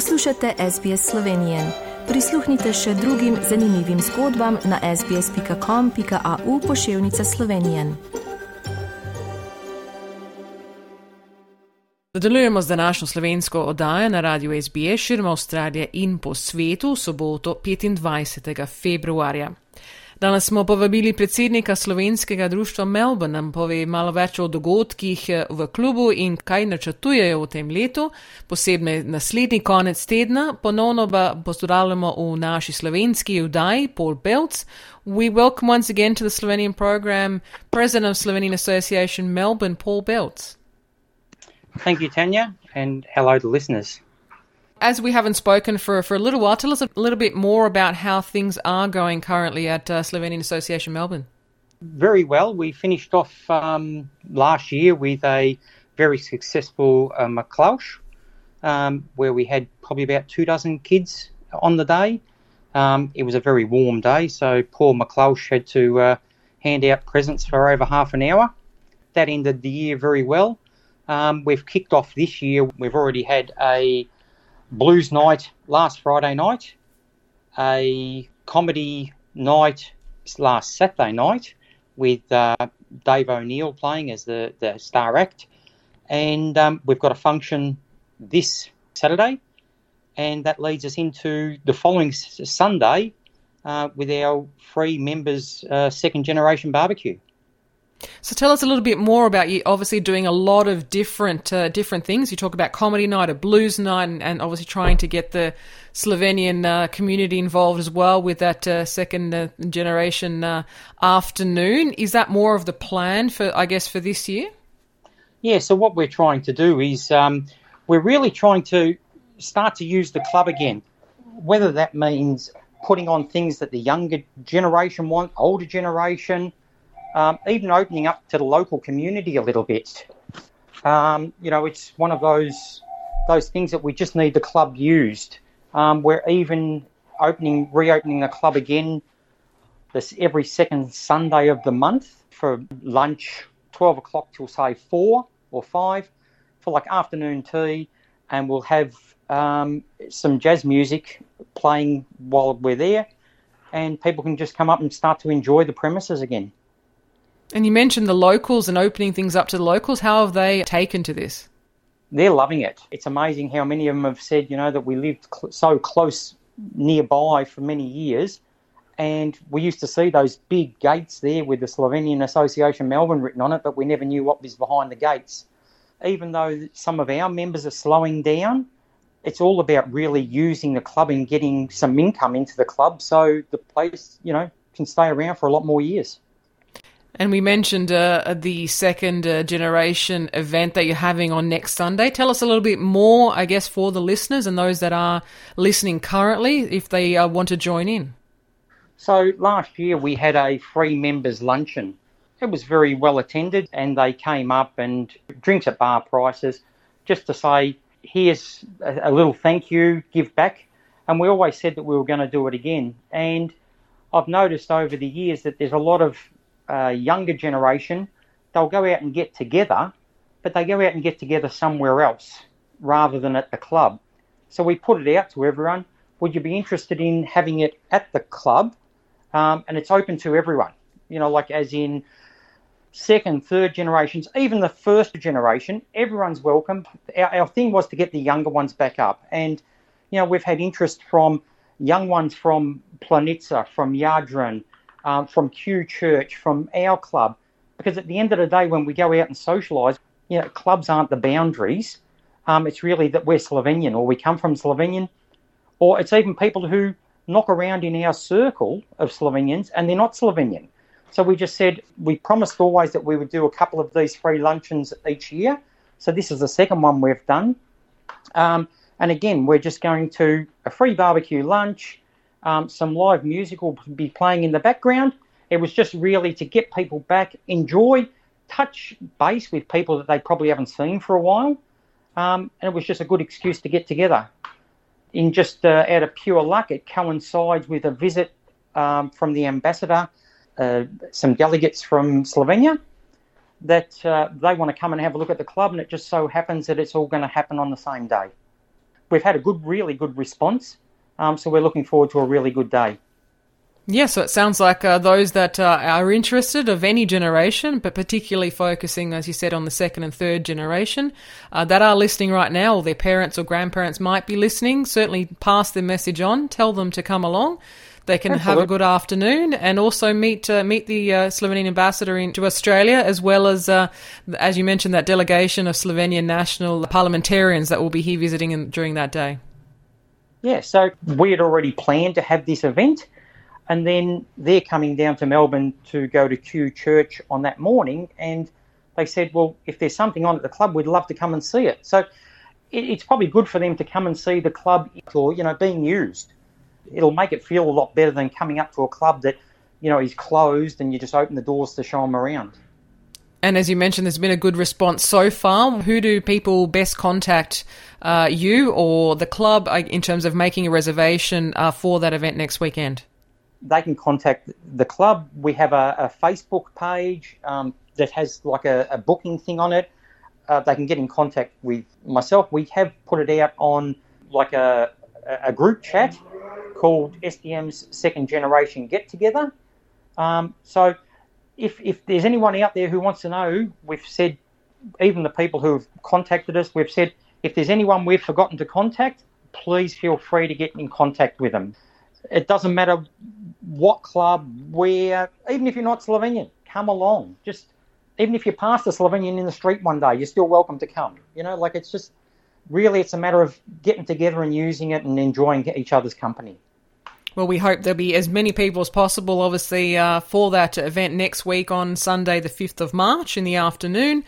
Poslušate SBS Slovenije. Prisluhnite še drugim zanimivim zgodbam na sbsp.com.au pošiljka Slovenije. Nadaljujemo z današnjo slovensko oddajo na radiju SBS širom Avstralije in po svetu soboto 25. februarja. Danes smo povabili predsednika slovenskega društva Melbourne, nam pove malo več o dogodkih eh, v klubu in kaj načrtujejo v tem letu, posebej naslednji konec tedna. Ponovno pa pozdravljamo v naši slovenski vdaji Paul Belts. We welcome once again to the Slovenian program President of Slovenian Association Melbourne, Paul Belts. Thank you, Tanya, and hello to listeners. As we haven't spoken for, for a little while, tell us a little bit more about how things are going currently at uh, Slovenian Association Melbourne. Very well. We finished off um, last year with a very successful uh, um, where we had probably about two dozen kids on the day. Um, it was a very warm day, so poor Miklavž had to uh, hand out presents for over half an hour. That ended the year very well. Um, we've kicked off this year. We've already had a blues night last Friday night, a comedy night last Saturday night with uh, Dave O'Neill playing as the, the star act, and um, we've got a function this Saturday, and that leads us into the following Sunday uh, with our free members' uh, second generation barbecue. So tell us a little bit more about you. Obviously, doing a lot of different uh, different things. You talk about comedy night, a blues night, and, and obviously trying to get the Slovenian uh, community involved as well with that uh, second uh, generation uh, afternoon. Is that more of the plan for, I guess, for this year? Yeah. So what we're trying to do is um, we're really trying to start to use the club again, whether that means putting on things that the younger generation want, older generation um, even opening up to the local community a little bit. Um, you know, it's one of those those things that we just need the club used. Um, we're even opening, reopening the club again this every second Sunday of the month for lunch, twelve o'clock till say four or five, for like afternoon tea, and we'll have um, some jazz music playing while we're there, and people can just come up and start to enjoy the premises again. And you mentioned the locals and opening things up to the locals. How have they taken to this? They're loving it. It's amazing how many of them have said, you know, that we lived cl- so close nearby for many years. And we used to see those big gates there with the Slovenian Association Melbourne written on it, but we never knew what was behind the gates. Even though some of our members are slowing down, it's all about really using the club and getting some income into the club so the place, you know, can stay around for a lot more years. And we mentioned uh, the second uh, generation event that you're having on next Sunday. Tell us a little bit more, I guess, for the listeners and those that are listening currently, if they uh, want to join in. So last year we had a free members luncheon. It was very well attended, and they came up and drinks at bar prices, just to say, here's a little thank you, give back. And we always said that we were going to do it again. And I've noticed over the years that there's a lot of uh, younger generation, they'll go out and get together, but they go out and get together somewhere else rather than at the club. So we put it out to everyone. Would you be interested in having it at the club? Um, and it's open to everyone. You know, like as in second, third generations, even the first generation, everyone's welcome. Our, our thing was to get the younger ones back up. And, you know, we've had interest from young ones from Planica, from Jadran, um, from Kew Church, from our club. Because at the end of the day, when we go out and socialise, you know, clubs aren't the boundaries. Um, it's really that we're Slovenian or we come from Slovenian, or it's even people who knock around in our circle of Slovenians and they're not Slovenian. So we just said we promised always that we would do a couple of these free luncheons each year. So this is the second one we've done. Um, and again, we're just going to a free barbecue lunch, um, some live music will be playing in the background. It was just really to get people back, enjoy, touch base with people that they probably haven't seen for a while. Um, and it was just a good excuse to get together. In just uh, out of pure luck, it coincides with a visit um, from the ambassador, uh, some delegates from Slovenia, that uh, they want to come and have a look at the club, and it just so happens that it's all going to happen on the same day. we've had a good, really good response. Um, so we're looking forward to a really good day. Yeah, so it sounds like uh, those that uh, are interested of any generation, but particularly focusing, as you said, on the second and third generation, uh, that are listening right now, or their parents or grandparents might be listening, certainly pass the message on, tell them to come along. They can Absolutely. have a good afternoon and also meet uh, meet the uh, Slovenian ambassador into Australia, as well as, uh, as you mentioned, that delegation of Slovenian national parliamentarians that will be here visiting in, during that day. Yeah, so we had already planned to have this event. And then they're coming down to Melbourne to go to Kew Church on that morning. And they said, well, if there's something on at the club, we'd love to come and see it. So it's probably good for them to come and see the club or, you know, being used. It'll make it feel a lot better than coming up to a club that, you know, is closed and you just open the doors to show them around. And as you mentioned, there's been a good response so far. Who do people best contact, uh, you or the club, uh, in terms of making a reservation uh, for that event next weekend? they can contact the club. We have a, a Facebook page um, that has like a, a, booking thing on it. Uh, they can get in contact with myself. We have put it out on like a, a group chat called SDM's Second Generation Get Together. Um, so if, if there's anyone out there who wants to know, we've said, even the people who have contacted us, we've said, if there's anyone we've forgotten to contact, please feel free to get in contact with them. It doesn't matter what club, where, even if you're not Slovenian, come along. Just even if you pass a Slovenian in the street one day, you're still welcome to come. You know, like it's just really it's a matter of getting together and using it and enjoying each other's company. Well, we hope there'll be as many people as possible, obviously, uh, for that event next week on Sunday, the 5th of March in the afternoon.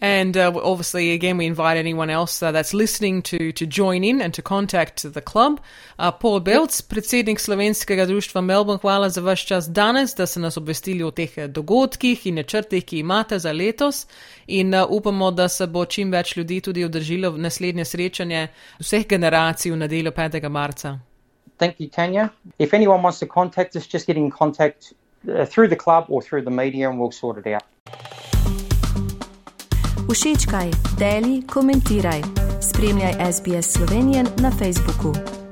And uh, obviously, again, we invite anyone else uh, that's listening to, to join in and to contact the club. Uh, Paul Belc, predsednik Slovenskega društva Melbourne, hvala za vaš čas danes, da ste nas obvestili o teh eh, dogodkih in načrtih, ki imate za letos. In uh, upamo, da se bo čim več ljudi tudi održilo naslednje srečanje vseh generacij v nedeljo 5. marca. Thank you, Tanya. If anyone wants to contact us, just get in contact uh, through the club or through the media and we'll sort it out. Všečkaj, deli, komentiraj. Spremljaj SBS Slovenijo na Facebooku.